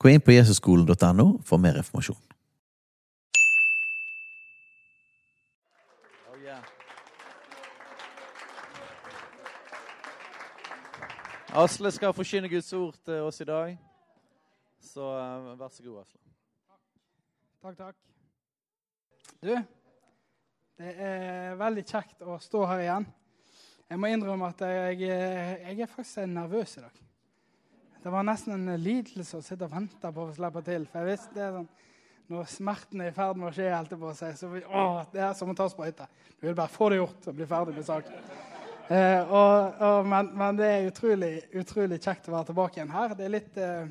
Gå inn på jesusskolen.no for mer informasjon. Asle skal forkynne Guds ord til oss i dag. Så uh, vær så god, Asle. Takk, takk. Du, det er veldig kjekt å stå her igjen. Jeg må innrømme at jeg, jeg er faktisk nervøs i dag. Det var nesten en lidelse å sitte og vente på å slippe til. For jeg visste det er sånn, når smerten er i ferd med å skje, helt på seg, så å, det er som å ta sprøyte. Du vil bare få det gjort og bli ferdig med saken. Eh, og, og, men, men, det er utrolig, utrolig, kjekt å være tilbake igjen her. Det er litt eh,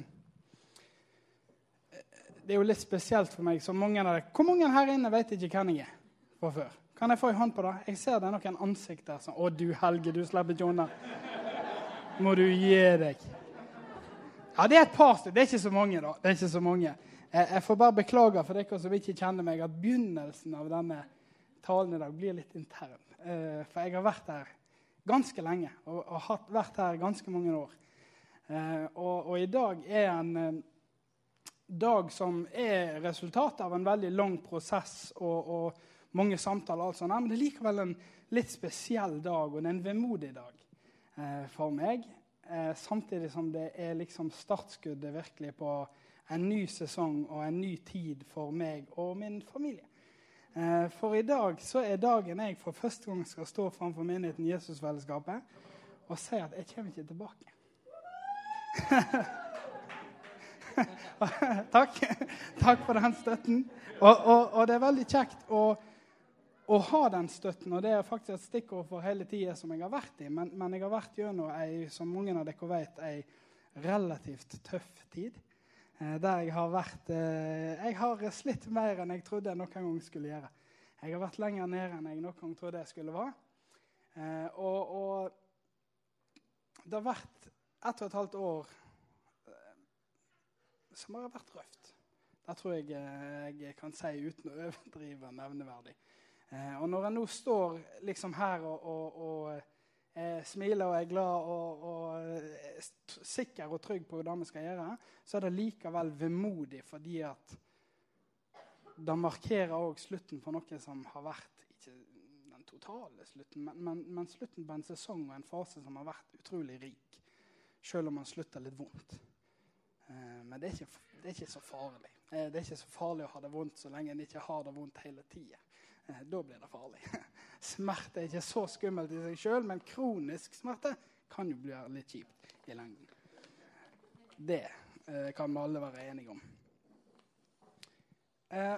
Det er jo litt spesielt for meg. Mange av Hvor mange her inne vet ikke hvem jeg er fra før? Kan jeg få en hånd på det? Jeg ser det er noen ansikter som Å, du Helge, du slipper ikke unna. Må du gi deg. Ja, det er et par stykker. Det er ikke så mange, da. Det er ikke så mange. Jeg får bare beklage for dere som ikke kjenner meg, at begynnelsen av denne talen i dag blir litt intern. Eh, for jeg har vært her ganske lenge og har vært her ganske mange år. Eh, og, og i dag er en eh, dag som er resultatet av en veldig lang prosess og, og mange samtaler. Altså. men det er likevel en litt spesiell dag, og det er en vemodig dag for meg. Eh, samtidig som det er liksom startskuddet virkelig på en ny sesong og en ny tid for meg og min familie. Eh, for i dag så er dagen jeg for første gang skal stå framfor menigheten Jesusfellesskapet og si at jeg kommer ikke tilbake. Takk. Takk for den støtten. Og, og, og det er veldig kjekt å å ha den støtten. Og det er faktisk et stikkord for hele tida som jeg har vært i. Men, men, jeg har vært gjennom ei, som mange av dere vet, ei relativt tøff tid. Eh, der jeg har vært eh, Jeg har slitt mer enn jeg trodde jeg noen gang skulle gjøre. Jeg har vært lenger nede enn jeg noen gang trodde jeg skulle være. Eh, og, og, det har vært ett og et halvt år eh, som har vært røft. Det tror jeg eh, jeg kan si uten å overdrive nevneverdig. Eh, og når jeg nå står liksom her og, og, og eh, smiler og er glad og, og eh, sikker og trygg på hva vi skal gjøre, så er det likevel vemodig fordi at det markerer òg slutten på noe som har vært ikke den totale slutten, men, men, men, slutten på en sesong og en fase som har vært utrolig rik. Selv om man slutter litt vondt. Men det er, ikke, det er, ikke, så farlig. Det er ikke så farlig å ha det vondt så lenge en ikke har det vondt hele tida. Eh, da blir det farlig. Smerte er ikke så skummelt i seg sjøl, men kronisk smerte kan jo bli litt kjipt i lengden. Det eh, kan vi alle være enige om. Eh,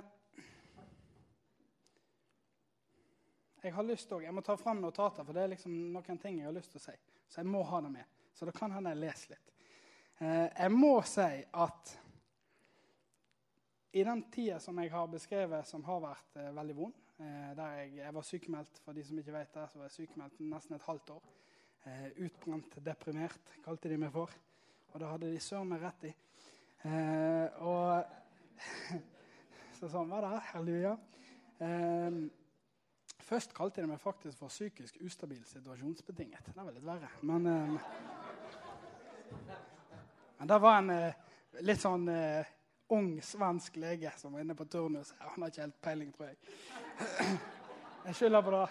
jeg har lyst også, jeg må ta fram notater, for det er liksom noen ting jeg har lyst til å si. Så jeg må ha det med. Så da kan hende jeg leser litt. Eh, jeg må si at i den tida som jeg har beskrevet, som har vært eh, veldig vond der jeg, jeg, var sykemeldt, for de som ikke vet det, så var jeg sykemeldt nesten et halvt år. Eh, utbrent, deprimert, kalte de meg for. Og det hadde de søren meg rett i. Eh, og Så sånn var det. Halleluja. Eh, først kalte de meg faktisk for psykisk ustabil situasjonsbetinget. Det var litt verre. Men, men det var en litt sånn ung svensk lege som var inne på turnus. Han har ikke helt peiling, tror jeg. Jeg skylder på det.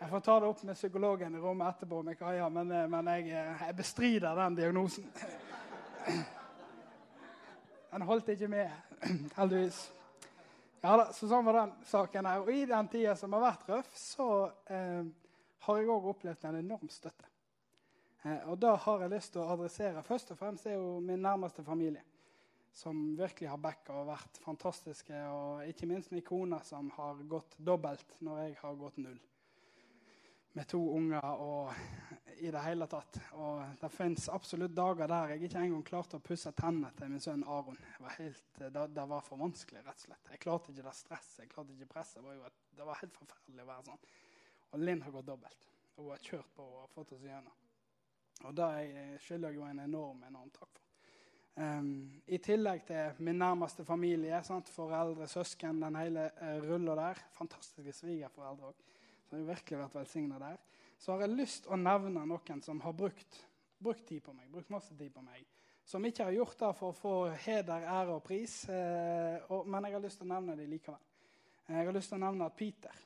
Jeg får ta det opp med psykologen i rommet etterpå, med Kaja, men, eh, men jeg, eh, jeg, bestrider den diagnosen. Den holdt ikke med, heldigvis. Ja da, så Sånn var den saken. her. Og I den tida som har vært røff, så eh, har jeg òg opplevd en enorm støtte. Eh, og da har jeg lyst til å adressere først og fremst er jo min nærmeste familie som virkelig har backa og vært fantastiske. Og ikke minst min kone, som har gått dobbelt når jeg har gått null. Med to unger og i det hele tatt. Og det fins absolutt dager der jeg ikke engang klarte å pusse tennene til min sønn Aron. Var, helt, det, det var for vanskelig, rett og slett. Jeg klarte ikke det stresset, jeg klarte ikke presset. Det var, det var helt forferdelig å være sånn. Og Linn har gått dobbelt. Hun har kjørt på og fått oss igjennom. Og det skylder jeg jo en enorm, enorm takk for. Um, I tillegg til min nærmeste familie, sant? foreldre, søsken, den hele uh, rulla der. Fantastiske svigerforeldre òg. Jeg har virkelig vært velsigna der. Så har jeg lyst å nevne noen som har brukt, brukt, tid på meg, brukt masse tid på meg. Som ikke har gjort det for å få heder, ære og pris, uh, og, men jeg har lyst til å nevne dem likevel. Jeg har lyst til å nevne at Peter,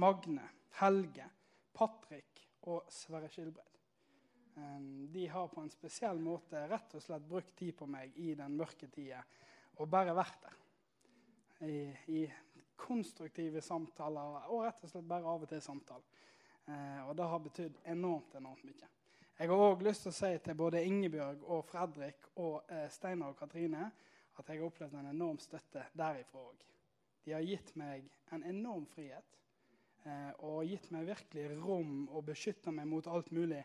Magne, Helge, Patrick og Sverre Skilbred de har på en spesiell måte rett og slett brukt tid på meg i den mørke tida og bare vært der. I, I, konstruktive samtaler og rett og slett bare av og til samtaler. Eh, og det har betydd enormt, enormt mye. Jeg har òg lyst til å si til både Ingebjørg og Fredrik og eh, Steinar og Katrine at jeg har opplevd en enorm støtte derifra òg. De har gitt meg en enorm frihet eh, og gitt meg virkelig rom og beskytta meg mot alt mulig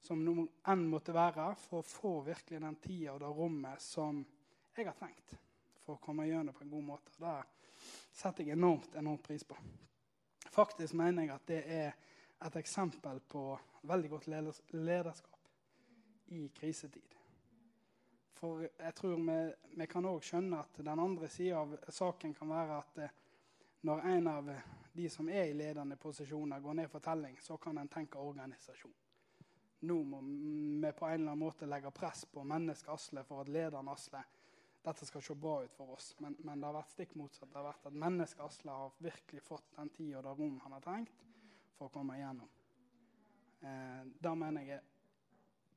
som nå enn måtte være, for å få virkelig den tida og det rommet som jeg har trengt for å komme gjennom på en god måte. Det setter jeg enormt, enormt pris på. Faktisk mener jeg at det er et eksempel på veldig godt lederskap i krisetid. For jeg tror vi, vi kan òg skjønne at den andre sida av saken kan være at eh, når en av de som er i ledende posisjoner, går ned for telling, så kan en tenke organisasjon nå må vi på en eller annen måte legge press på mennesket Asle for at lederen Asle dette skal se bra ut for oss. Men, men det har vært stikk motsatt. Det har vært at mennesket Asle har virkelig fått den tid og det rom han har trengt for å komme igjennom. Eh, det mener jeg er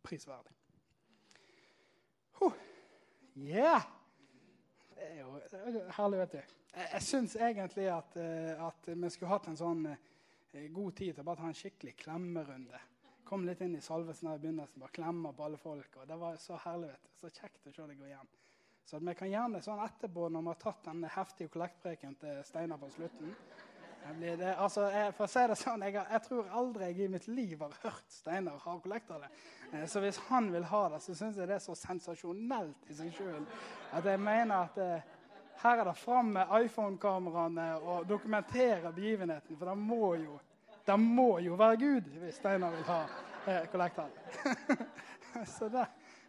prisverdig. Huh. Yeah! Det er jo herlig, vet du. Jeg, jeg syns egentlig at, eh, at, vi skulle hatt en sånn eh, god tid til å bare ta en skikkelig klemmerunde kom litt inn i salvelsen her i begynnelsen, bare klemmer på alle folk. og Det var så herlig. vet du. Så kjekt å se deg gå igjen. Så vi kan gjerne sånn etterpå, når vi har tatt den heftige kollektpreken til Steinar på slutten det, altså, jeg, for å si det sånn, jeg, jeg, tror aldri jeg i mitt liv har hørt Steinar ha kollekter. Eh, så hvis han vil ha det, så syns jeg det er så sensasjonelt i seg sjøl at jeg mener at eh, her er det fram med iPhone-kameraene og dokumentere begivenheten. For det må jo det må jo være Gud hvis Steinar vil ha eh, så det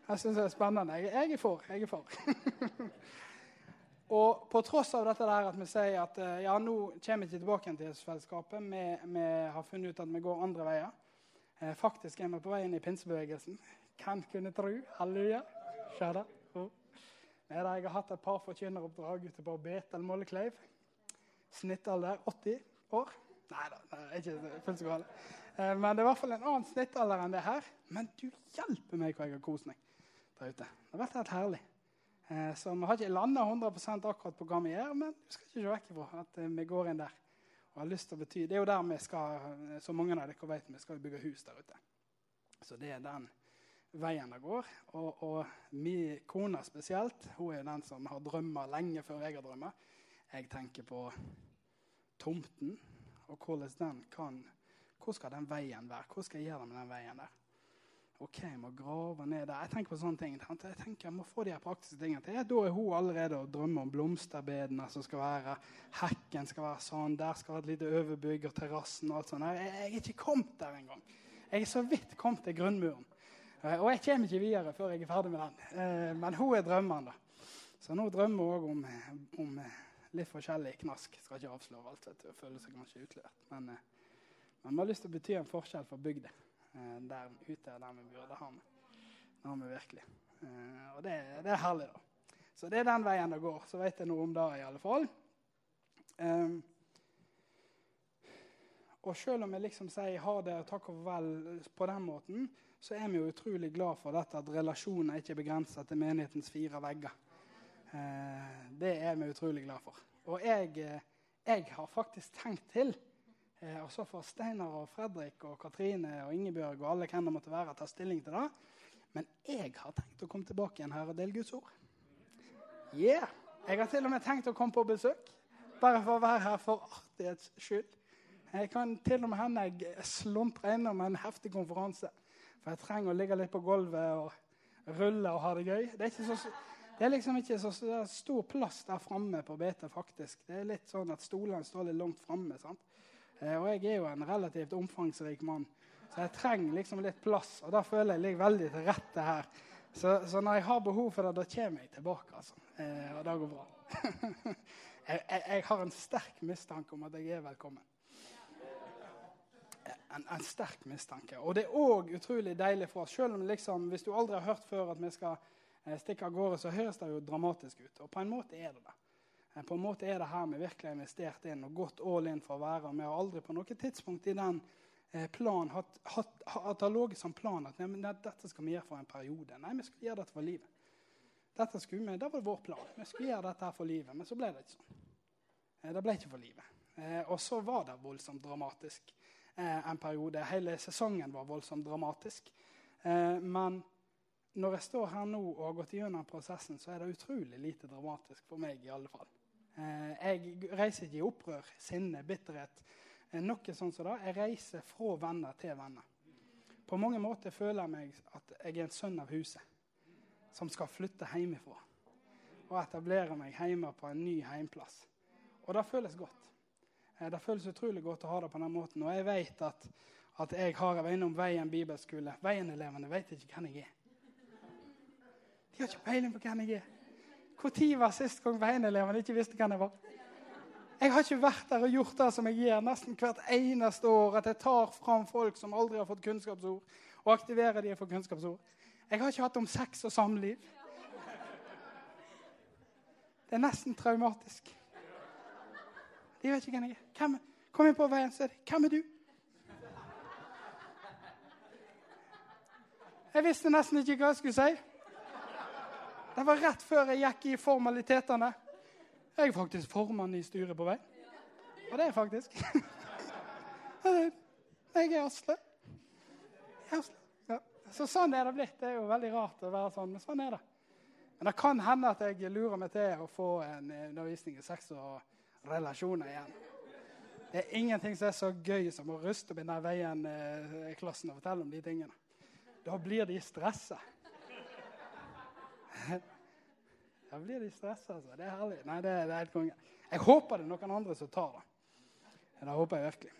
jeg synes det er spennende. Jeg, jeg er for. Jeg er for. og på tross av dette der at vi sier at eh, ja, nå kommer vi ikke tilbake til Jesusfellesskapet, vi, vi, har funnet ut at vi går andre veier. Eh, faktisk er vi på vei inn i pinsebevegelsen. Hvem kunne tro? Halleluja. Skjer det? Oh. Jeg har hatt et par forkynneroppdrag ute på Betel Mollekleiv. Snittalder 80 år. Nei da, ikke fullt så galt. Eh, men det er i hvert fall en annen snittalder enn det her. Men du hjelper meg hvor jeg har kost meg der ute. Det har vært helt herlig. Eh, så vi har ikke landa 100% akkurat på hva vi gjør, men du skal ikke se vekk ifra at eh, vi går inn der. Og har lyst til å bety. Det er jo der vi skal, så mange av dere vet, vi skal bygge hus der ute. Så det er den veien det går. Og, og min kone spesielt, hun er jo den som har drømmer lenge før jeg har drømmer. Jeg tenker på tomten og hvordan den kan Hvor skal den veien være? Hva skal jeg gjøre med den veien der? OK, jeg må grave ned der. Jeg tenker på sånne ting. Jeg tenker jeg må få de her praktiske tingene til. Da er hun allerede og drømmer om blomsterbedene som skal være Hekken skal være sånn. Der skal være et lite overbygg og terrassen og alt sånt. Jeg, jeg er ikke kommet der engang. Jeg er så vidt kommet til grunnmuren. Eh, og jeg kommer ikke videre før jeg er ferdig med den. Eh, men hun er drømmeren, da. Så nå drømmer hun òg om, om litt forskjellig knask. Skal ikke avsløre alt. vet du, Føler seg kanskje utlevert. Men, eh, men man har lyst til å bety en forskjell for bygda eh, der ute der vi burde ha med. Det har vi virkelig. Eh, og det, det, er herlig, da. Så det er den veien det går. Så vet jeg noe om det, i alle fall. Um, og selv om vi liksom sier ha det og takk og farvel på den måten, så er vi jo utrolig glad for dette at relasjoner ikke er begrensa til menighetens fire vegger. Eh, det er vi utrolig glad for. Og jeg, eh, jeg har faktisk tenkt til eh, og så får Steinar og Fredrik og Katrine og Ingebjørg og alle hvem det måtte være, ta stilling til det. Men jeg har tenkt å komme tilbake igjen her og dele Guds ord. Yeah. Jeg har til og med tenkt å komme på besøk. Bare for å være her for artighets skyld. Jeg kan til og med hende jeg sluntrer innom en heftig konferanse For jeg trenger å ligge litt på gulvet og rulle og ha det gøy. Det er, ikke så, det er liksom ikke så, stor plass der framme på BT, faktisk. Det er litt sånn at stolene står litt langt framme. Eh, og jeg er jo en relativt omfangsrik mann, så jeg trenger liksom litt plass. Og da føler jeg ligger veldig til rette her. Så, så, når jeg har behov for det, da kommer jeg tilbake. altså. Eh, og det går bra. jeg, jeg, jeg har en sterk mistanke om at jeg er velkommen en, en, sterk mistanke. Og det er òg utrolig deilig for oss. Selv om liksom, hvis du aldri har hørt før at vi skal eh, stikke av gårde, så høres det jo dramatisk ut. Og på en måte er det det. Eh, på en måte er det her vi virkelig har investert inn og gått all in for å være. Og vi har aldri på noe tidspunkt i den eh, planen hatt, hatt, det ligget som plan at nei, dette skal vi gjøre for en periode. Nei, vi skal gjøre dette for livet. Dette skulle vi, Det var vår plan. Vi skulle gjøre dette for livet. Men så ble det ikke sånn. Det ble ikke for livet. Og så var det voldsomt dramatisk en periode. Hele sesongen var voldsomt dramatisk. Men når jeg står her nå og har gått gjennom prosessen, så er det utrolig lite dramatisk for meg. i alle fall. Eh, jeg reiser ikke i opprør, sinne, bitterhet. Eh, noe sånt som det. Jeg reiser fra venner til venner. På mange måter føler jeg meg at jeg er en sønn av huset som skal flytte hjemmefra. Og etablere meg hjemme på en ny heimplass. Og det føles godt. Eh, det føles utrolig godt å ha det på den måten. Og jeg vet at, at jeg har vært innom Veien bibelskole. Veien-elevene vet ikke hvem jeg er. De har ikke peiling på hvem jeg er. Når var sist gang Veien-elevene ikke visste hvem jeg var? Jeg har ikke vært der og gjort det som jeg gjør nesten hvert eneste år. At jeg tar fram folk som aldri har fått kunnskapsord, og aktiverer de for kunnskapsord. Jeg har ikke hatt om sex og samliv. Det er nesten traumatisk. De vet ikke hvem jeg er. Hvem, kom inn på veien, så er det Hvem er du? Jeg visste nesten ikke hva jeg skulle si. Det var rett før jeg gikk i formalitetene. Jeg er faktisk formann i styret på vei. Og det er faktisk. Jeg er Asle. Ja. Så sånn er det blitt. Det er jo veldig rart å være sånn, men sånn er det. Men det kan hende at jeg lurer meg til å få en undervisning i sex og relasjoner igjen. Det er ingenting som er så gøy som å ruste opp i den veien-klassen eh, og fortelle om de tingene. Da blir de stressa. Da blir de stressa, altså. Det er herlig. Nei, det, det er helt konge. Jeg håper det er noen andre som tar det. Det håper jeg virkelig.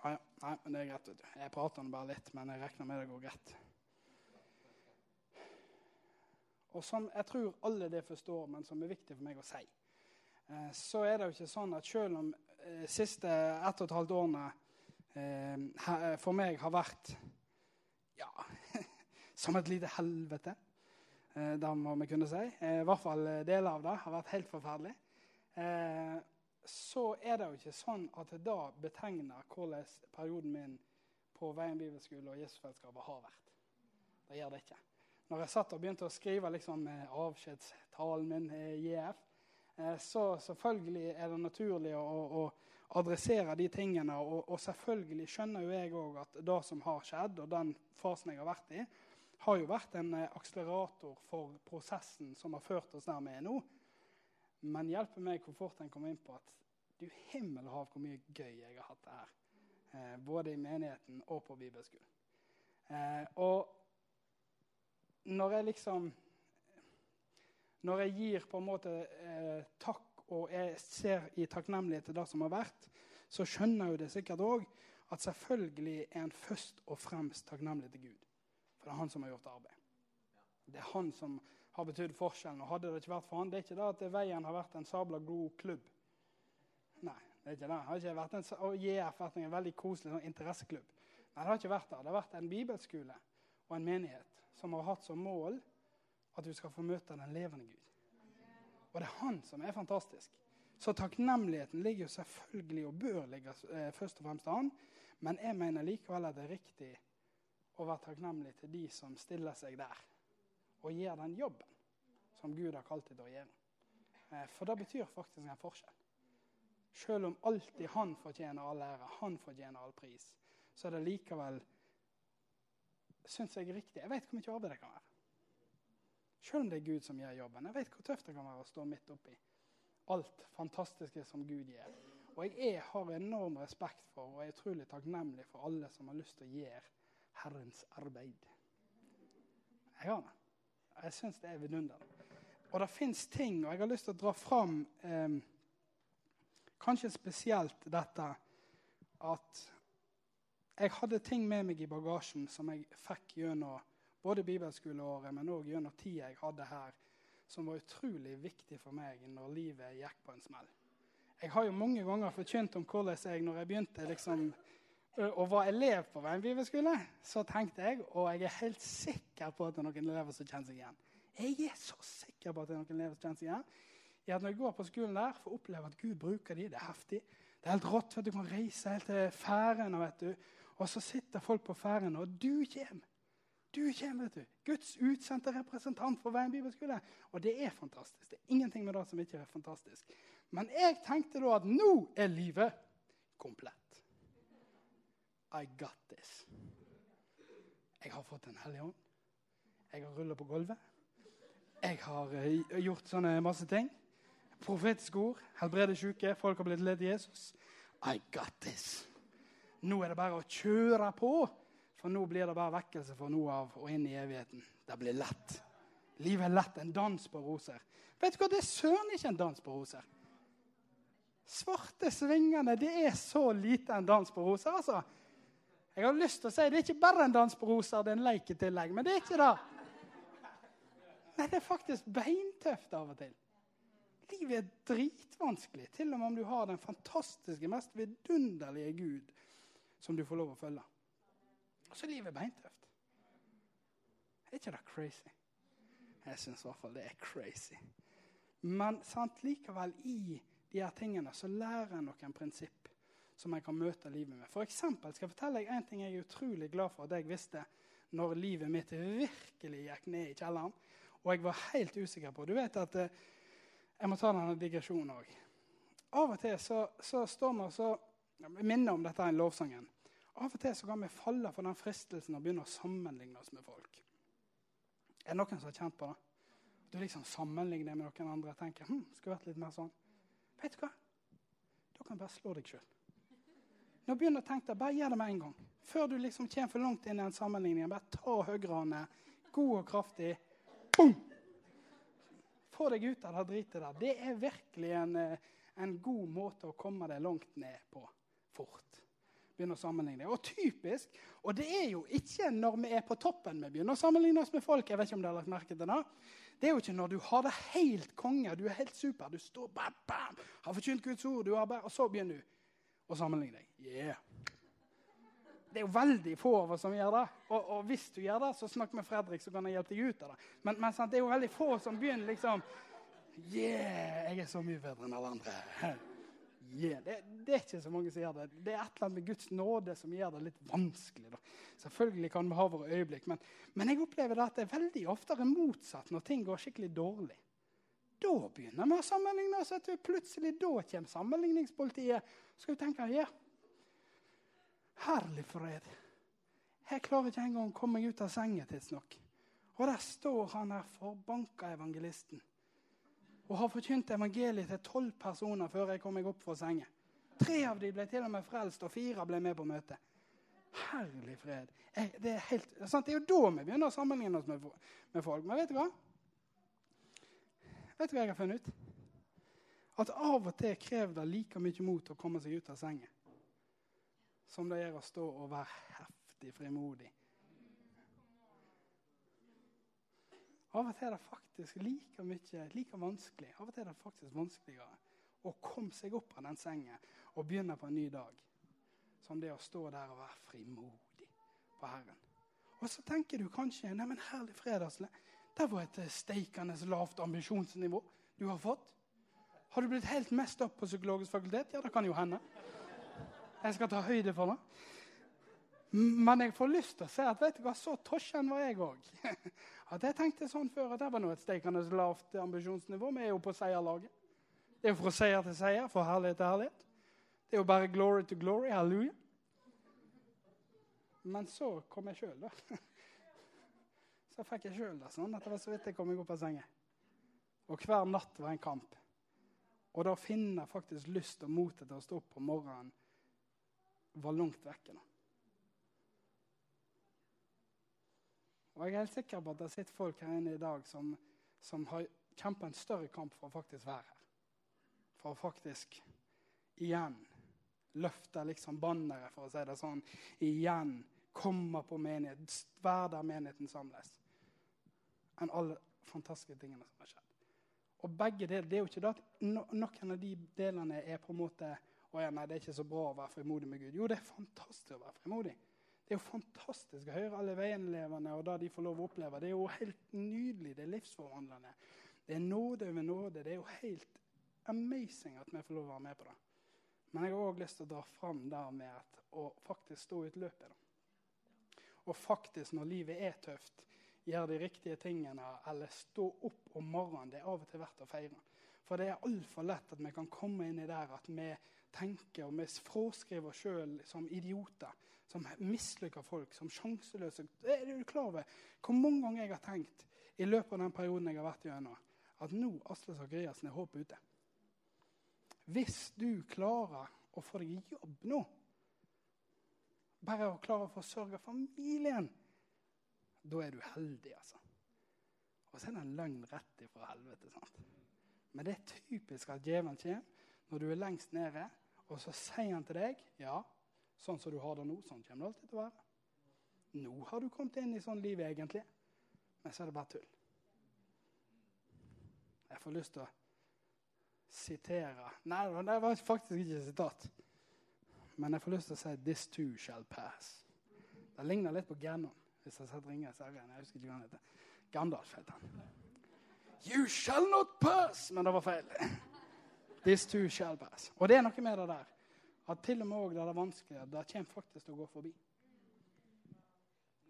Ja. Nei, men det er greit. vet du. Jeg prater bare litt, men jeg regner med det går greit. Og som jeg tror alle det forstår, men som er viktig for meg å si, Eh, så er det jo ikke sånn at selv om de eh, siste ett og et halvt årene eh, for meg har vært ja, som et lite helvete, det må vi kunne si. I hvert fall deler av det har vært helt forferdelig. Så er det jo ikke sånn at det da betegner hvordan perioden min på Veien bibelskole og Jesusfellesskapet har vært. Det gjør det ikke. Når jeg satt og begynte å skrive liksom, avskjedstalen min, JF, Eh, så selvfølgelig er det naturlig å, å adressere de tingene. Og, og, selvfølgelig skjønner jo jeg òg at det som har skjedd, og den fasen jeg har vært i, har jo vært en eh, akselerator for prosessen som har ført oss der vi er nå. Men hjelper meg hvor fort en kommer inn på at du himmel og hav hvor mye gøy jeg har hatt det her. Eh, både i menigheten og på bibelskolen. Eh, og når jeg liksom når jeg gir på en måte eh, takk og jeg ser i takknemlighet til det som har vært, så skjønner jeg jo det sikkert òg at selvfølgelig er en først og fremst takknemlig til Gud. For det er han som har gjort arbeid. Det er han som har betydd forskjellen. Og hadde det ikke vært for han, Det er ikke det at Veien har vært en sabla god klubb. Nei, det er ikke det. det har ikke vært en, og JF vært en veldig koselig sånn interesseklubb. Nei, det har ikke vært det. Det har vært en bibelskole og en menighet som har hatt som mål at du skal få møte den levende Gud. Og det er han som er fantastisk. Så takknemligheten ligger jo selvfølgelig og bør ligge eh, først og fremst til han. Men jeg mener likevel at det er riktig å være takknemlig til de som stiller seg der og gjør den jobben som Gud har kalt dem til å gjøre. Eh, for det betyr faktisk en forskjell. Selv om alltid han fortjener all ære, han fortjener all pris, så er det likevel syns jeg riktig. Jeg vet hvor mye arbeid det kan være. Selv om det er Gud som gjør jobben. Jeg vet hvor tøft det kan være å stå midt oppi alt fantastiske som Gud gjør. Og jeg er, har enorm respekt for og er utrolig takknemlig for alle som har lyst til å gjøre Herrens arbeid. Jeg har det. Jeg syns det er vidunderlig. Og det fins ting, og jeg har lyst til å dra fram eh, kanskje spesielt dette at jeg hadde ting med meg i bagasjen som jeg fikk gjennom både bibelskoleåret, men òg gjennom tida jeg hadde her, som var utrolig viktig for meg når livet gikk på en smell. Jeg har jo mange ganger forkynt om hvordan jeg, når jeg begynte liksom, og var elev på en bibelskole, så tenkte jeg, og jeg er helt sikker på at det er noen elever som kjenner seg igjen Jeg er så sikker på at det er noen elever som kjenner seg igjen. I at Når jeg går på skolen der, får oppleve at Gud bruker de, Det er heftig. Det er helt rått. for Du kan reise helt til Færøyene, vet du. Og så sitter folk på Færøyene, og du kommer. Du kommer, vet du. Guds utsendte representant for Veien bibelskole. Og det er fantastisk. Det er ingenting med det som ikke er fantastisk. Men jeg tenkte da at nå er livet komplett. I got this. Jeg har fått en hellig ånd. Jeg har rulla på gulvet. Jeg har uh, gjort sånne masse ting. Profetiske ord, helbrede syke, folk har blitt ledet Jesus. I got this. Nå er det bare å kjøre på, for nå blir det bare vekkelse fra nå av og inn i evigheten. Det blir lett. Livet er lett. En dans på roser. Vet du hva, Det er søren ikke en dans på roser. Svarte svingene, det er så lite en dans på roser. altså. Jeg har lyst til å si det er ikke bare en dans på roser, det er en leik i tillegg. Men det er ikke det. Nei, det er faktisk beintøft av og til. Livet er dritvanskelig, til og med om du har den fantastiske, mest vidunderlige Gud som du får lov å følge. Og så er livet beintøft. Er ikke det crazy? Jeg syns i hvert fall det er crazy. Men sant, likevel, i de her tingene så lærer jeg noen prinsipp som jeg kan møte livet med. For eksempel, skal jeg fortelle deg en ting jeg er utrolig glad for at jeg visste når livet mitt virkelig gikk ned i kjelleren. Og jeg var helt usikker på Du vet at eh, Jeg må ta denne digresjonen òg. Av og til så, så står vi og så minner om dette i lovsangen. Av og til så kan vi falle for den fristelsen å begynne å sammenligne oss med folk. Er det noen som har kjent på det? Du liksom sammenligner med noen andre og tenker hm, skulle vært litt mer sånn. Vet du hva? Da kan du bare slå deg sjøl. Nå begynner å tenke deg, Bare gjør det med en gang. Før du liksom kommer for langt inn i en sammenligning. Bare ta høyrehåndet, god og kraftig. Boom! Få deg ut av det dritet der. Det er virkelig en, eh, en god måte å komme deg langt ned på fort. Begynne å sammenligne. Og typisk, og det er jo ikke når vi er på toppen vi begynner å sammenligne oss med folk. jeg vet ikke om du har lagt merke til Det Det er jo ikke når du har det helt konge, du er helt super, du står bam, bam, har forkynt Guds ord, og så begynner du å sammenligne deg. Yeah. Det er jo veldig få av oss som gjør det. Og, og, hvis du gjør det, så snakk med Fredrik, så kan jeg hjelpe deg ut av det. Men, men sant, det er jo veldig få som begynner liksom Yeah, jeg er så mye bedre enn alle andre. Yeah. Det, det, er ikke så mange som gjør det. Det er et eller annet med Guds nåde som gjør det litt vanskelig. Da. Selvfølgelig kan vi ha våre øyeblikk, men, men jeg opplever at det er veldig oftere motsatt når ting går skikkelig dårlig. Da begynner vi å sammenligne oss. At plutselig da kommer sammenligningspolitiet. Skal du tenke ja, Herlig fred. Jeg klarer ikke engang å komme meg ut av sengen tidsnok. Og der står han her forbanka evangelisten og har forkynt evangeliet til tolv personer før jeg kom meg opp fra sengen. Tre av dem ble til og med frelst, og fire ble med på møtet. Herlig fred. Jeg, det, er helt, sant? det er jo da vi begynner å sammenligne oss med, med folk. Men vet du hva? Vet du hva jeg har funnet ut? At av og til krever det like mye mot å komme seg ut av sengen som det gjør å stå og være heftig frimodig. Av og til er det faktisk like mye, like vanskelig av og til er det faktisk vanskeligere å komme seg opp av den sengen og begynne på en ny dag som det å stå der og være frimodig på Herren. Og så tenker du kanskje nei, men herlig fredagsle, det var et steikende lavt ambisjonsnivå du har fått. Har du blitt helt mest opp på psykologisk fakultet? Ja, det kan jo hende. Jeg skal ta høyde for det. Men jeg får lyst til å si at vet du hva, så tosjen var jeg òg. At jeg tenkte sånn før at det var noe et steikende lavt ambisjonsnivå. Vi er jo på seierlaget. Det er jo fra seier til seier, fra herlighet til herlighet. Det er jo bare glory to glory. Halleluja. Men så kom jeg sjøl, da. Så fikk jeg sjøl det sånn at det var så vidt jeg kom meg opp av senga. Og hver natt var en kamp. Og da finner faktisk lyst og motet til å stå opp om morgenen var langt vekke. nå. Og jeg er helt sikker på at det sitter folk her inne i dag som, som har kjempa en større kamp for å faktisk være her. For å faktisk igjen løfte liksom banneret, for å si det sånn. Igjen komme på menighet, være der menigheten samles. Enn alle fantastiske tingene som har skjedd. Og begge deler, det er jo ikke det at no, Noen av de delene er på en måte å ja, nei, det er ikke så bra å være frimodig med Gud. Jo, det er fantastisk å være frimodig. Det er jo fantastisk å høre alle veienlevende og det de får lov å oppleve. Det er jo helt nydelig. Det er livsforvandlende. Det er nåde over nåde. Det er jo helt amazing at vi får lov å være med på det. Men jeg har òg lyst til å dra fram det med å faktisk stå ut løpet. Og faktisk, når livet er tøft, gjøre de riktige tingene eller stå opp om morgenen. Det er av og til verdt å feire. For det er altfor lett at vi kan komme inn i der at vi tenker og vi fraskriver oss sjøl som idioter som mislykker folk, som sjanseløse. Er du klar over hvor mange ganger jeg har tenkt i løpet av den perioden jeg har vært gjennom, at nå Asle Sakariassen er håpet ute? Hvis du klarer å få deg jobb nå, bare å klare å forsørge familien, da er du heldig, altså. Og så er det en løgn rett ifra helvete. sant? Men det er typisk at djevelen kommer når du er lengst nede, og så sier han til deg ja, Sånn som du har det nå, sånn kommer det alltid til å være. Nå har du kommet inn i sånn liv egentlig, men så er det bare tull. Jeg får lyst til å sitere Nei, det var faktisk ikke et sitat. Men jeg får lyst til å si 'This too shall pass'. Det ligner litt på Gannon. Hvis jeg setter Ringenes herre. Jeg husker ikke hva han heter. Gandalf heter han. You shall not pass! Men det var feil. This too shall pass. Og det er noe med det der at til og med òg der det er vanskelig, det kommer faktisk til å gå forbi.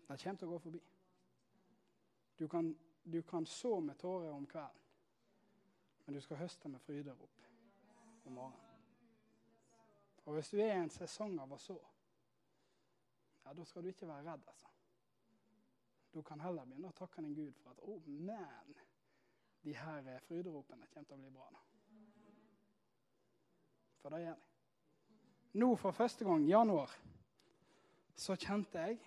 Det kommer til å gå forbi. Du kan, du kan så med tårer om kvelden, men du skal høste med fryderop om morgenen. Og hvis du er i en sesong av å så, ja, da skal du ikke være redd, altså. Du kan heller begynne å takke din Gud for at oh, men de her fryderopene kommer til å bli bra. nå. For det gjør de nå for første gang i januar så kjente jeg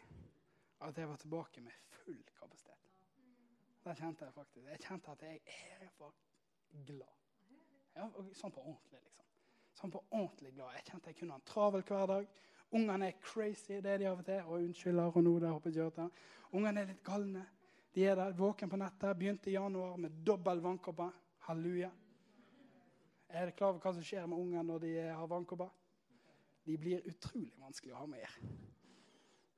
at jeg var tilbake med full kapasitet. Det kjente jeg faktisk. Jeg kjente at jeg er for glad. Ja, sånn på ordentlig, liksom. Sånn på ordentlig glad. Jeg kjente jeg kunne ha en travel hverdag. Ungene er crazy, det er de av og til. Og unnskyld, nå, det håper jeg ikke Ungene er litt galne. De er der, våken på nettet. Begynte i januar med dobbel vannkopper. Halleluja. Er dere klar over hva som skjer med ungene når de har vannkopper? de blir utrolig vanskelig å ha med.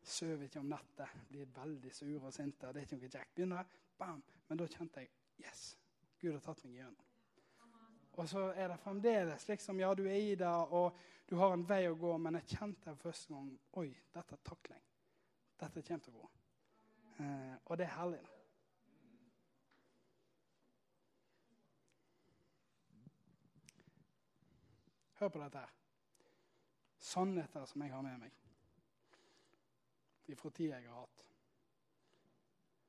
Sover ikke om nettet, blir veldig sure og sinte. Det er ikke noe kjekt. Begynner, bam. Men da kjente jeg yes, Gud har tatt meg gjennom. Og så er det fremdeles liksom, ja, du er i det, og du har en vei å gå, men jeg kjente første gang Oi, dette er takling. Dette kommer til å gå. Eh, og det er herlig. Hør på dette her sannheter som jeg har med meg fra tida jeg har hatt.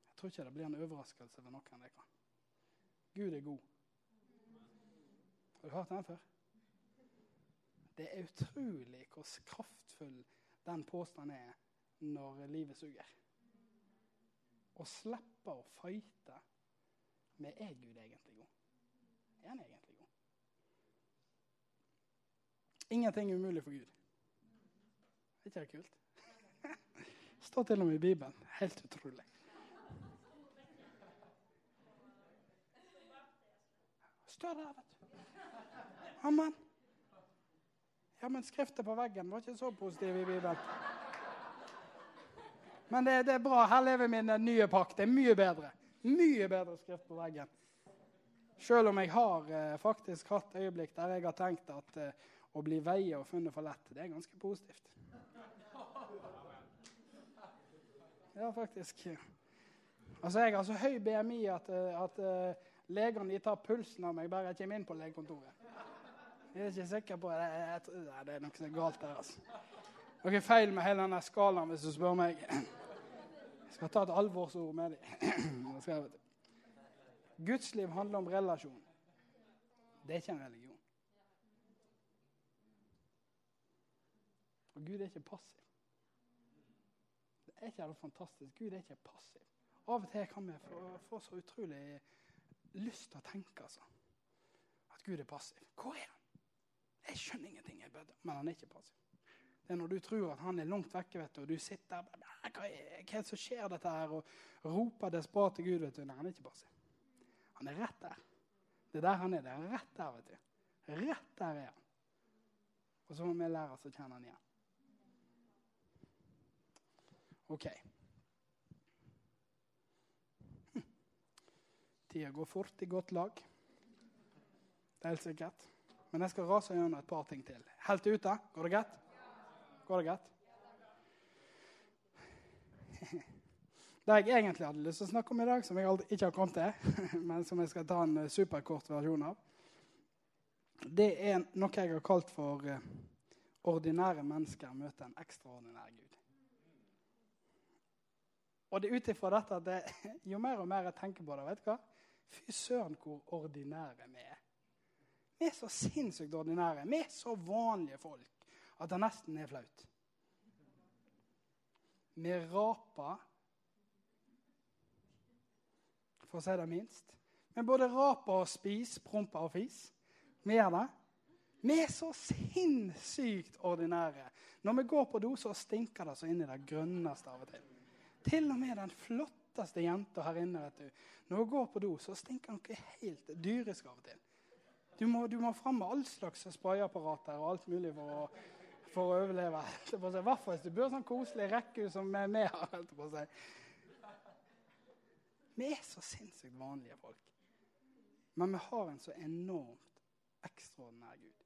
Jeg tror ikke det blir en overraskelse for noen. det kan. Gud er god. Har du hørt den før? Det er utrolig hvor kraftfull den påstanden er når livet suger. Å slippe å fighte med er Gud egentlig god? Er han egentlig god? Ingenting er umulig for Gud ikke det kult? Står til og med i Bibelen. Helt utrolig. Står der, vet du. Amen. Ja, men skriften på veggen var ikke så positiv i Bibelen. Men det, det er bra. Her lever min nye pakt. Det er mye bedre. Mye bedre skrift på veggen. Selv om jeg har eh, faktisk hatt øyeblikk der jeg har tenkt at eh, å bli veie og funnet for lett, det er ganske positivt. Ja, faktisk. Altså, Jeg har så høy BMI at, eh, at uh, legene tar pulsen av meg bare jeg kommer inn på legekontoret. Jeg er ikke sikker på det. Jeg, jeg, det er noe som er galt der. altså. Noe feil med hele denne skalaen, hvis du spør meg. Jeg skal ta et alvorsord med dem. Guds liv handler om relasjon. Det er ikke en religion. Og Gud er ikke passiv Det er ikke helt fantastisk? Gud er ikke passiv. Av og til kan vi få, få så utrolig lyst til å tenke altså, at Gud er passiv. Hvor er han? Jeg skjønner ingenting, jeg bedre, men han er ikke passiv. Det er når du tror at han er langt vekke, vet du, og du sitter der hva er, det som skjer dette her, og roper desperat til Gud. vet du. Nei, han er ikke passiv. Han er rett der. Det er der han er. Det er rett der, vet du. Rett der er han. Og så må vi lære oss å kjenne han igjen. OK. Tida går fort i godt lag. Det er helt sikkert. Men jeg skal rase gjennom et par ting til. Helt ute? Går det greit? Går det greit? Det jeg egentlig hadde lyst til å snakke om i dag, som jeg aldri, ikke har kommet til, men som jeg skal ta en eh, superkort versjon av, det er noe jeg har kalt for uh, ordinære mennesker møter en ekstraordinær Gud. Og det er ut ifra dette at det, jo mer og mer jeg tenker på det, vet du hva? Fy søren hvor ordinære vi er. Vi er så sinnssykt ordinære. Vi er så vanlige folk at det nesten er flaut. Vi raper, for å si det minst. Vi både raper og spiser, promper og fis. Vi gjør det. Vi er så sinnssykt ordinære. Når vi går på do, så stinker det så i det grønneste av og til. Til og med den flotteste jenta her inne. vet du. Når hun går på do, så stinker noe helt dyrisk av og til. Du må, du må fram med all slags sprayapparater og alt mulig for å, for å overleve. I hvert fall hvis du bor sånn koselig rekkehus som vi har. Vi er så sinnssykt vanlige folk. Men vi har en så enormt ekstraordinær Gud.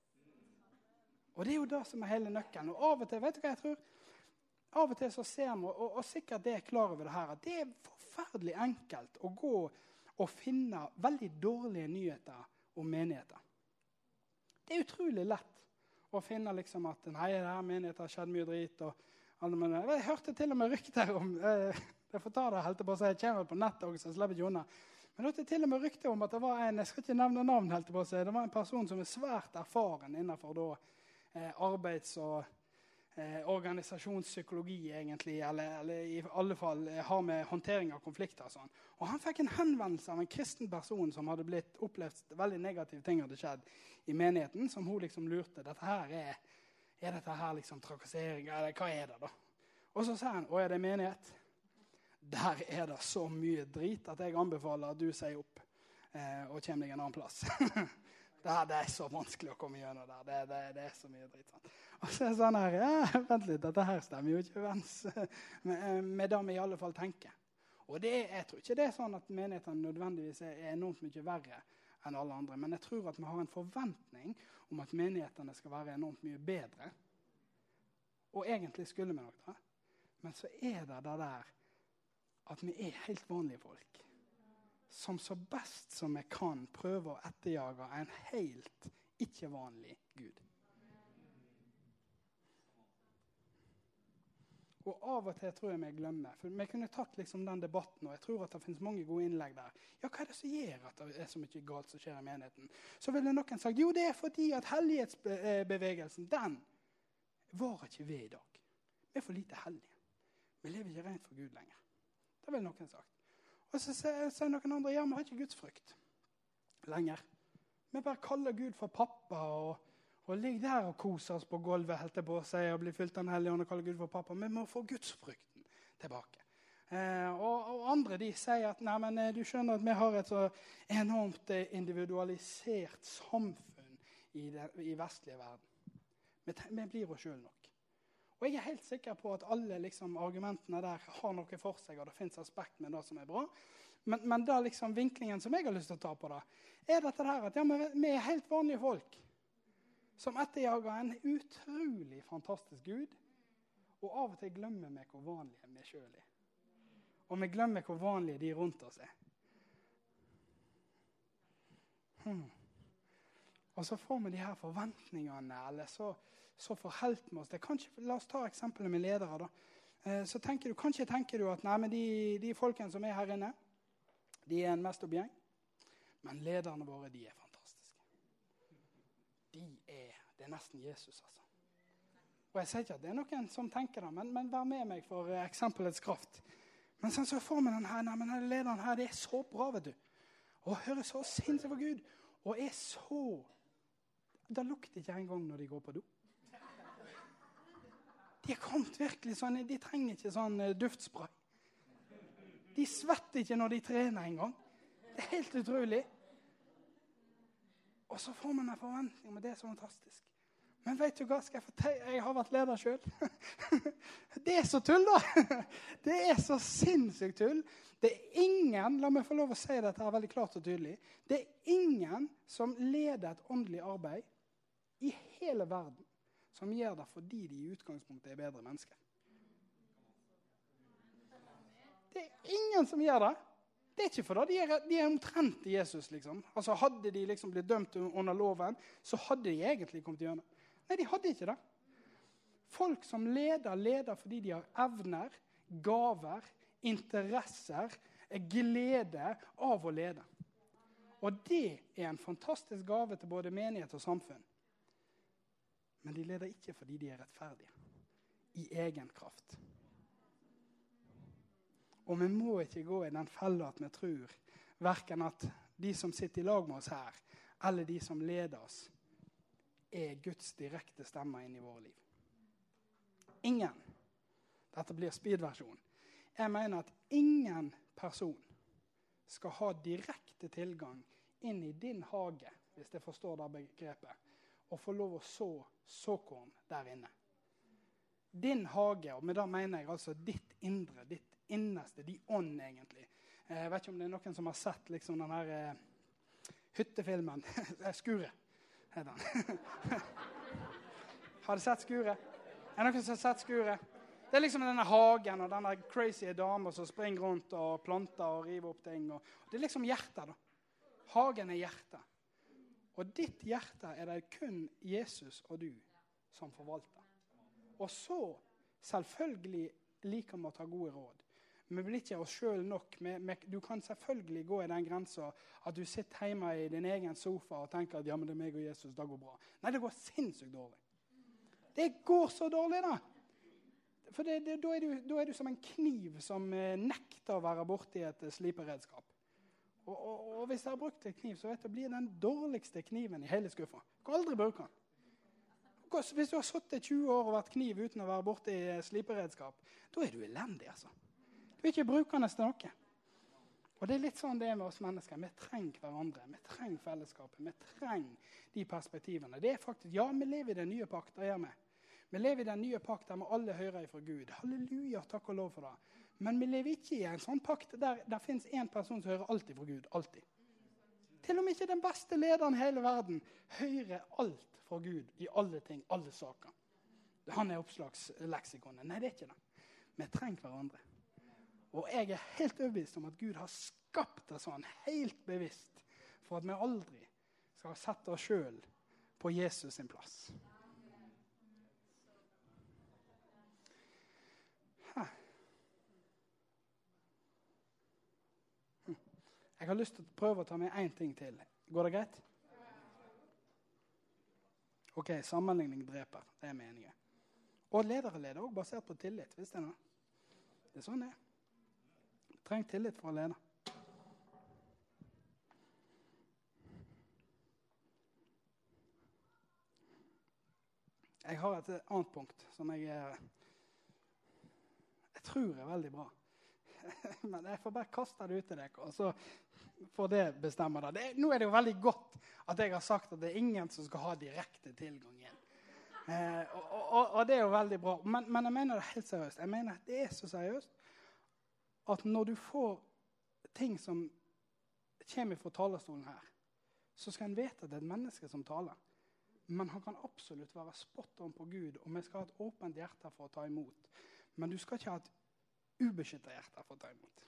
Og det er jo det som er hele nøkkelen. Og av og til vet du hva jeg tror? Av og til så ser vi, og, og sikkert det er klar over det her, at det er forferdelig enkelt å gå og finne veldig dårlige nyheter om menigheter. Det er utrolig lett å finne liksom at nei, det her menigheten har skjedd mye drit. Jeg hørte til og med rykter om eh, Jeg får ta det helt på å si, jeg kommer på nettet også, så slipper ikke unna. Men det er til og med rykter om at det var en jeg skal ikke nevne navn, helt på å si, det var en person som er svært erfaren innenfor da, eh, arbeids- og eh, organisasjonspsykologi, egentlig, eller, eller, i alle fall eh, har med håndtering av konflikter. og sånn. Og Han fikk en henvendelse av en kristen person som hadde blitt opplevd veldig negative ting hadde skjedd i menigheten, som hun liksom lurte. dette her Er, er dette her liksom trakassering, eller hva er det, da? Og så sa han å, er det menighet? Der er det så mye drit at jeg anbefaler at du sier opp eh, og kommer deg en annen plass. det, er, det, er så vanskelig å komme gjennom der. Det, det, det er så mye dritt. Sant? Og så er det sånn her ja, Vent litt, dette her stemmer jo ikke overens med det vi i alle fall tenker. Og det, jeg tror ikke det er sånn at menighetene nødvendigvis er enormt mye verre enn alle andre. Men jeg tror at vi har en forventning om at menighetene skal være enormt mye bedre. Og egentlig skulle vi nok det. Men så er det det der at vi er helt vanlige folk. Som så best som vi kan prøver å etterjage en helt ikke-vanlig Gud. Og av og til tror jeg vi glemmer. For Vi kunne tatt liksom den debatten, og jeg tror at det finnes mange gode innlegg der. Ja, Hva er det som gjør at det er så mye galt som skjer i menigheten? Så ville noen sagt jo, det er fordi at hellighetsbevegelsen den varer ikke ved i dag. Vi er for lite hellige. Vi lever ikke rent for Gud lenger. Det ville noen sagt. Og så sier noen andre ja, vi har ikke gudsfrykt lenger. Vi bare kaller Gud for pappa og, og ligger der og koser oss på gulvet helt til på seg, og blir fylt av Den hellige ånd og kaller Gud for pappa. Vi må få gudsfrykten tilbake. Eh, og, og, andre de sier at nei, men eh, du skjønner at vi har et så enormt eh, individualisert samfunn i den i vestlige verden. Vi, vi blir oss sjøl nok. Og jeg er helt sikker på at alle liksom, argumentene der har noe for seg, og det fins aspekt med det som er bra. Men, men da liksom vinklingen som jeg har lyst til å ta på det, er dette her at ja, vi er helt vanlige folk som etterjager en utrolig fantastisk Gud. Og av og til glemmer vi hvor vanlige vi sjøl er. Og vi glemmer hvor vanlige de rundt oss er. Hmm. Og så får vi de her forventningene, eller så så forholdt vi oss til kanskje, La oss ta eksempelet med ledere. da. Eh, så tenker du, Kanskje tenker du at nei, men de, de folkene som er her inne, de er en mest objeng. Men lederne våre de er fantastiske. De er, Det er nesten Jesus, altså. Og Jeg sier ikke at det er noen som tenker det, men, men vær med meg for eksempelets kraft. Men sånn så får vi den her, nei, men lederen her, det er så bra, vet du. Og hører så sinnssykt for Gud. Og er så Det lukter ikke engang når de går på do. De har kommet virkelig sånn, de trenger ikke sånn eh, duftspray. De svetter ikke når de trener engang. Det er helt utrolig. Og så får man en forventning men det er så fantastisk. Men vet du hva, skal jeg fortelle? Jeg har vært leder sjøl. Det er så tull, da! Det er så sinnssykt tull. Det er ingen la meg få lov å si dette her veldig klart og tydelig, det er ingen som leder et åndelig arbeid i hele verden som gjør det fordi de i utgangspunktet er bedre mennesker. Det er ingen som gjør det. Det er ikke fordi de er, de er omtrent i Jesus. liksom. Altså Hadde de liksom blitt dømt under loven, så hadde de egentlig kommet gjennom. Nei, de hadde ikke det. Folk som leder, leder fordi de har evner, gaver, interesser, glede av å lede. Og det er en fantastisk gave til både menighet og samfunn. Men de leder ikke fordi de er rettferdige. I egen kraft. Og vi må ikke gå i den fella at vi tror verken at de som sitter i lag med oss her, eller de som leder oss, er Guds direkte stemmer inn i våre liv. Ingen. Dette blir speed-versjon. Jeg mener at ingen person skal ha direkte tilgang inn i din hage, hvis jeg forstår det begrepet, og få lov å så såkorn der inne. Din hage, og med det mener jeg altså ditt indre, ditt innerste, din ånd, egentlig. Jeg vet ikke om det er noen som har sett liksom, den her eh, hyttefilmen. Skuret heter den. har du sett Skuret? Er det noen som har sett Skuret? Det er liksom denne hagen og denne crazy dama som springer rundt og planter og river opp ting. Og, det er liksom hjertet, da. Hagen er hjertet. Og ditt hjerte er det kun Jesus og du som forvalter. Og så, selvfølgelig, liker vi å ta gode råd. Vi blir ikke oss sjøl nok. du kan selvfølgelig gå i den grensa at du sitter hjemme i din egen sofa og tenker at ja, men det er meg og Jesus, det går bra. Nei, det går sinnssykt dårlig. Det går så dårlig, da. For det, det, da, er du, da, er du, som en kniv som eh, nekter å være borti et sliperedskap. Og, og, og, hvis jeg har brukt en kniv, så vet jeg, blir den dårligste kniven i hele skuffa. Du kan aldri bruke den. Hvis du har sittet 20 år og vært kniv uten å være borti eh, sliperedskap, da er du elendig. altså. Du er ikke brukende til noe. Og det er litt sånn det er med oss mennesker. Vi trenger hverandre. Vi trenger fellesskapet. Vi trenger de perspektivene. Det er faktisk, Ja, vi lever i den nye pakt. Gjør vi. Vi lever i den nye pakt der vi alle hører fra Gud. Halleluja, takk og lov for det. Men vi lever ikke i en sånn pakt der det fins én person som hører alltid fra Gud. Alltid. Til og med ikke den beste lederen i hele verden hører alt fra Gud i alle ting, alle saker. Han er oppslagsleksikonet. Nei, det er ikke det. Vi trenger hverandre. Og jeg er helt overbevist om at Gud har skapt det sånn, helt bevisst, for at vi aldri skal sette oss sjøl på Jesus sin plass. Jeg har lyst til å prøve å ta med én ting til. Går det greit? OK, sammenligning dreper. Det er meningen. Og ledere leder òg basert på tillit. Visste dere det? Det er sånn det er. Trenger tillit for å lede. Jeg har et annet punkt som jeg, jeg tror er veldig bra. Men jeg får bare kaste det ut til dere, og så får det bestemme det. det. Nå er det jo veldig godt at jeg har sagt at det er ingen som skal ha direkte tilgang inn. Eh, og, og, og, det er jo veldig bra. Men, men, jeg mener det helt seriøst. Jeg mener at Det er så seriøst at når du får ting som kommer fra talerstolen her, så skal en vite at det er et menneske som taler. Men han kan absolutt være spot on på Gud, og vi skal ha et åpent hjerte for å ta imot. Men du skal ikke ha et ubeskytta hjerte for å ta imot.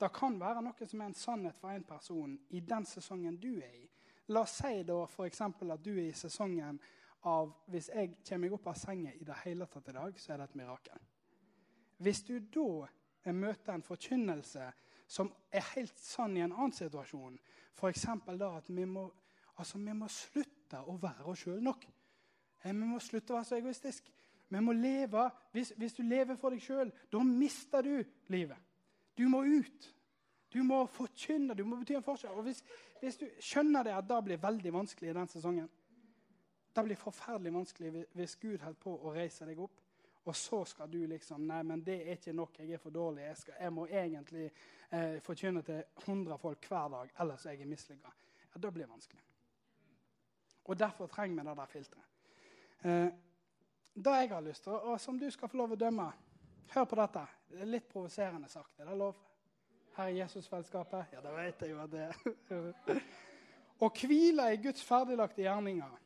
Det kan være noe som er en sannhet for en person i den sesongen du er i. La oss si da f.eks. at du er i sesongen av hvis jeg kommer meg opp av senga i det hele tatt i dag, så er det et mirakel. Hvis du da møter en forkynnelse som er helt sann i en annen situasjon, f.eks. da at vi må, altså, vi må slutte å være oss sjøl nok. Eh, vi må slutte å være så egoistiske. Vi må leve. Hvis, hvis du lever for deg sjøl, da mister du livet. Du må ut. Du må forkynne, du må bety en forskjell. Og hvis, hvis, du skjønner det at det blir veldig vanskelig i den sesongen Det blir forferdelig vanskelig hvis Gud holder på å reise deg opp, og så skal du liksom Nei, men det er ikke nok. Jeg er for dårlig. Jeg, skal, jeg må egentlig eh, forkynne til 100 folk hver dag, ellers er jeg mislykka. Ja, det blir vanskelig. Og derfor trenger vi det der filteret. Eh, det jeg har lyst til, og som du skal få lov å dømme Hør på dette. Det er litt provoserende sagt. Er det lov? Her i Jesusfellesskapet? Ja, det vet jeg jo at det er. Å hvile i Guds ferdiglagte gjerninger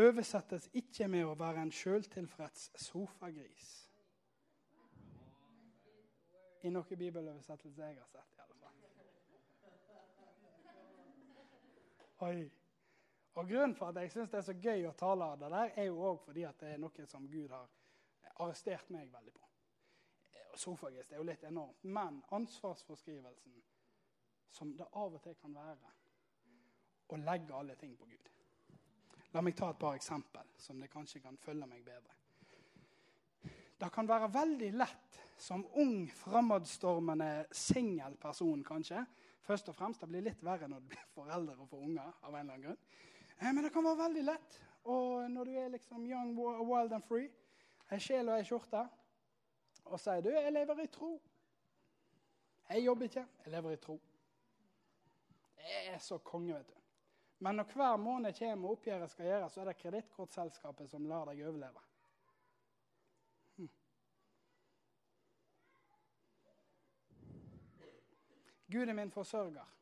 oversettes ikke med å være en sjøltilfreds sofagris. I noen bibeloversettelse jeg har sett, i alle fall. Oi. Og Grunnen for at jeg syns det er så gøy å tale av det der, er jo òg fordi at det er noe som Gud har arrestert meg veldig på. Sofagis er jo litt enormt. Men ansvarsforskrivelsen, som det av og til kan være, å legge alle ting på Gud. La meg ta et par eksempel, som det kanskje kan følge meg bedre. Det kan være veldig lett som ung, framadstormende singel person kanskje. Først og fremst, Det blir litt verre når du blir foreldre og får unger. av en eller annen grunn. Eh, men det kan være veldig lett. Og når du er liksom young, wild and free, ei sjel og ei skjorte, og sier du, 'Jeg lever i tro'. Jeg jobber ikke, jeg lever i tro. Det er så konge, vet du. Men når hver måned kommer og oppgjøret skal gjøres, så er det kredittkortselskapet som lar deg overleve. Hm. Gud er min forsørger,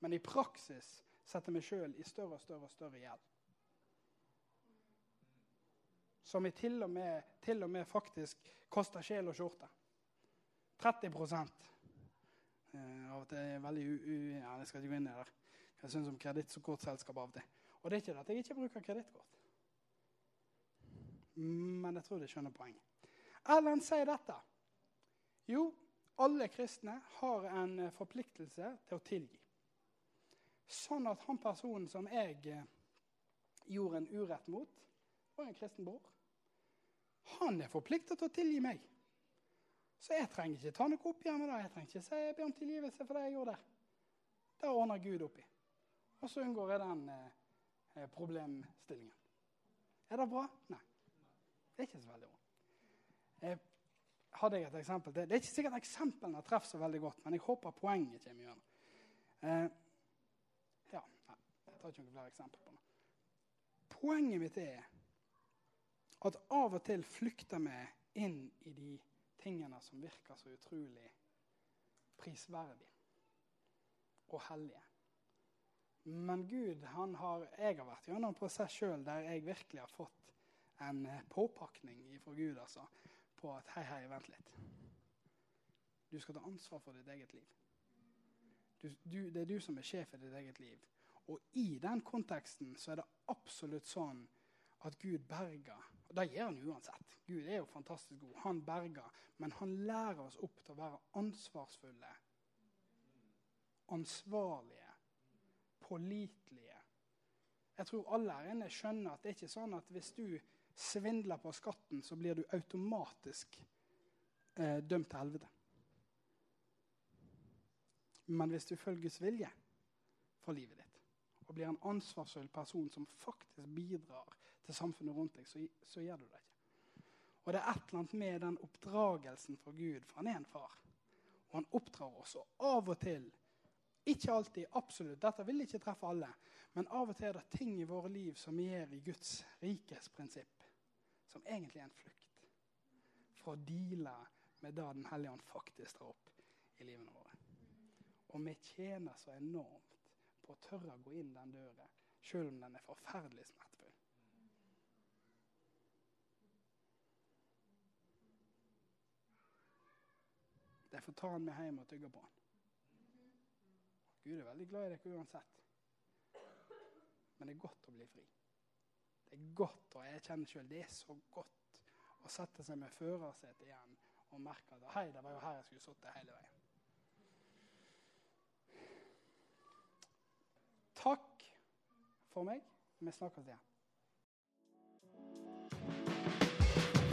men i praksis setter meg sjøl i større og større og større gjeld som vi til og med, til og med faktisk koster sjel og skjorte. 30 eh, av og til er veldig u... u ja, jeg skal ikke gå inn i det. Jeg syns om kredittkortselskap av og til. Og det er ikke det at jeg ikke bruker kredittkort. Men jeg tror de skjønner poenget. Erlend sier dette. Jo, alle kristne har en eh, forpliktelse til å tilgi. Sånn at han personen som jeg eh, gjorde en urett mot, var en kristen bror. Han er forplikta til å tilgi meg. Så jeg trenger ikke ta noe oppgjør med det. Jeg trenger ikke si jeg ber om tilgivelse for det jeg gjorde der. Det ordner Gud opp i. Og så unngår jeg den eh, eh, problemstillingen. Er det bra? Nei. Det er ikke så veldig bra. Eh, hadde jeg et eksempel til. Det er ikke sikkert eksemplene treffer så veldig godt, men jeg håper poenget kommer gjennom. Eh, ja, jeg tar ikke noen flere eksempler på det. Poenget mitt er at av og til flykter vi inn i de tingene som virker så utrolig prisverdige og hellige. Men Gud han har, Jeg har vært gjennom en prosess sjøl der jeg virkelig har fått en påpakning fra Gud altså, på at hei, hei, vent litt. Du skal ta ansvar for ditt eget liv. Du, du, det er du som er sjef i ditt eget liv. Og i den konteksten så er det absolutt sånn at Gud berger. Og Det gjør han uansett. Gud er jo fantastisk god. Han berger. Men han lærer oss opp til å være ansvarsfulle, ansvarlige, pålitelige. Jeg tror alle her inne skjønner at det er ikke sånn at hvis du svindler på skatten, så blir du automatisk eh, dømt til helvete. Men hvis du følger Guds vilje for livet ditt, og blir en ansvarsfull person som faktisk bidrar til samfunnet rundt deg, så, så, gjør du det ikke. Og det er et eller annet med den oppdragelsen fra Gud, for han er en far. Og han oppdrar oss. Og av og til, ikke alltid, absolutt, dette vil ikke treffe alle, men av og til er det ting i våre liv som vi gjør i Guds rikes prinsipp, som egentlig er en flukt for å deale med det Den hellige ånd faktisk drar opp i livene våre. Og vi tjener så enormt på å tørre å gå inn den døra, sjøl om den er forferdelig smertefull. Derfor tar han meg hjem og tygger på han. Gud er veldig glad i dere uansett. Men det er godt å bli fri. Det er godt, og jeg kjenner sjøl det er så godt å sette seg med førersetet igjen og merke at hei, det var jo her jeg skulle sittet hele veien. Takk for meg. Vi snakkes igjen.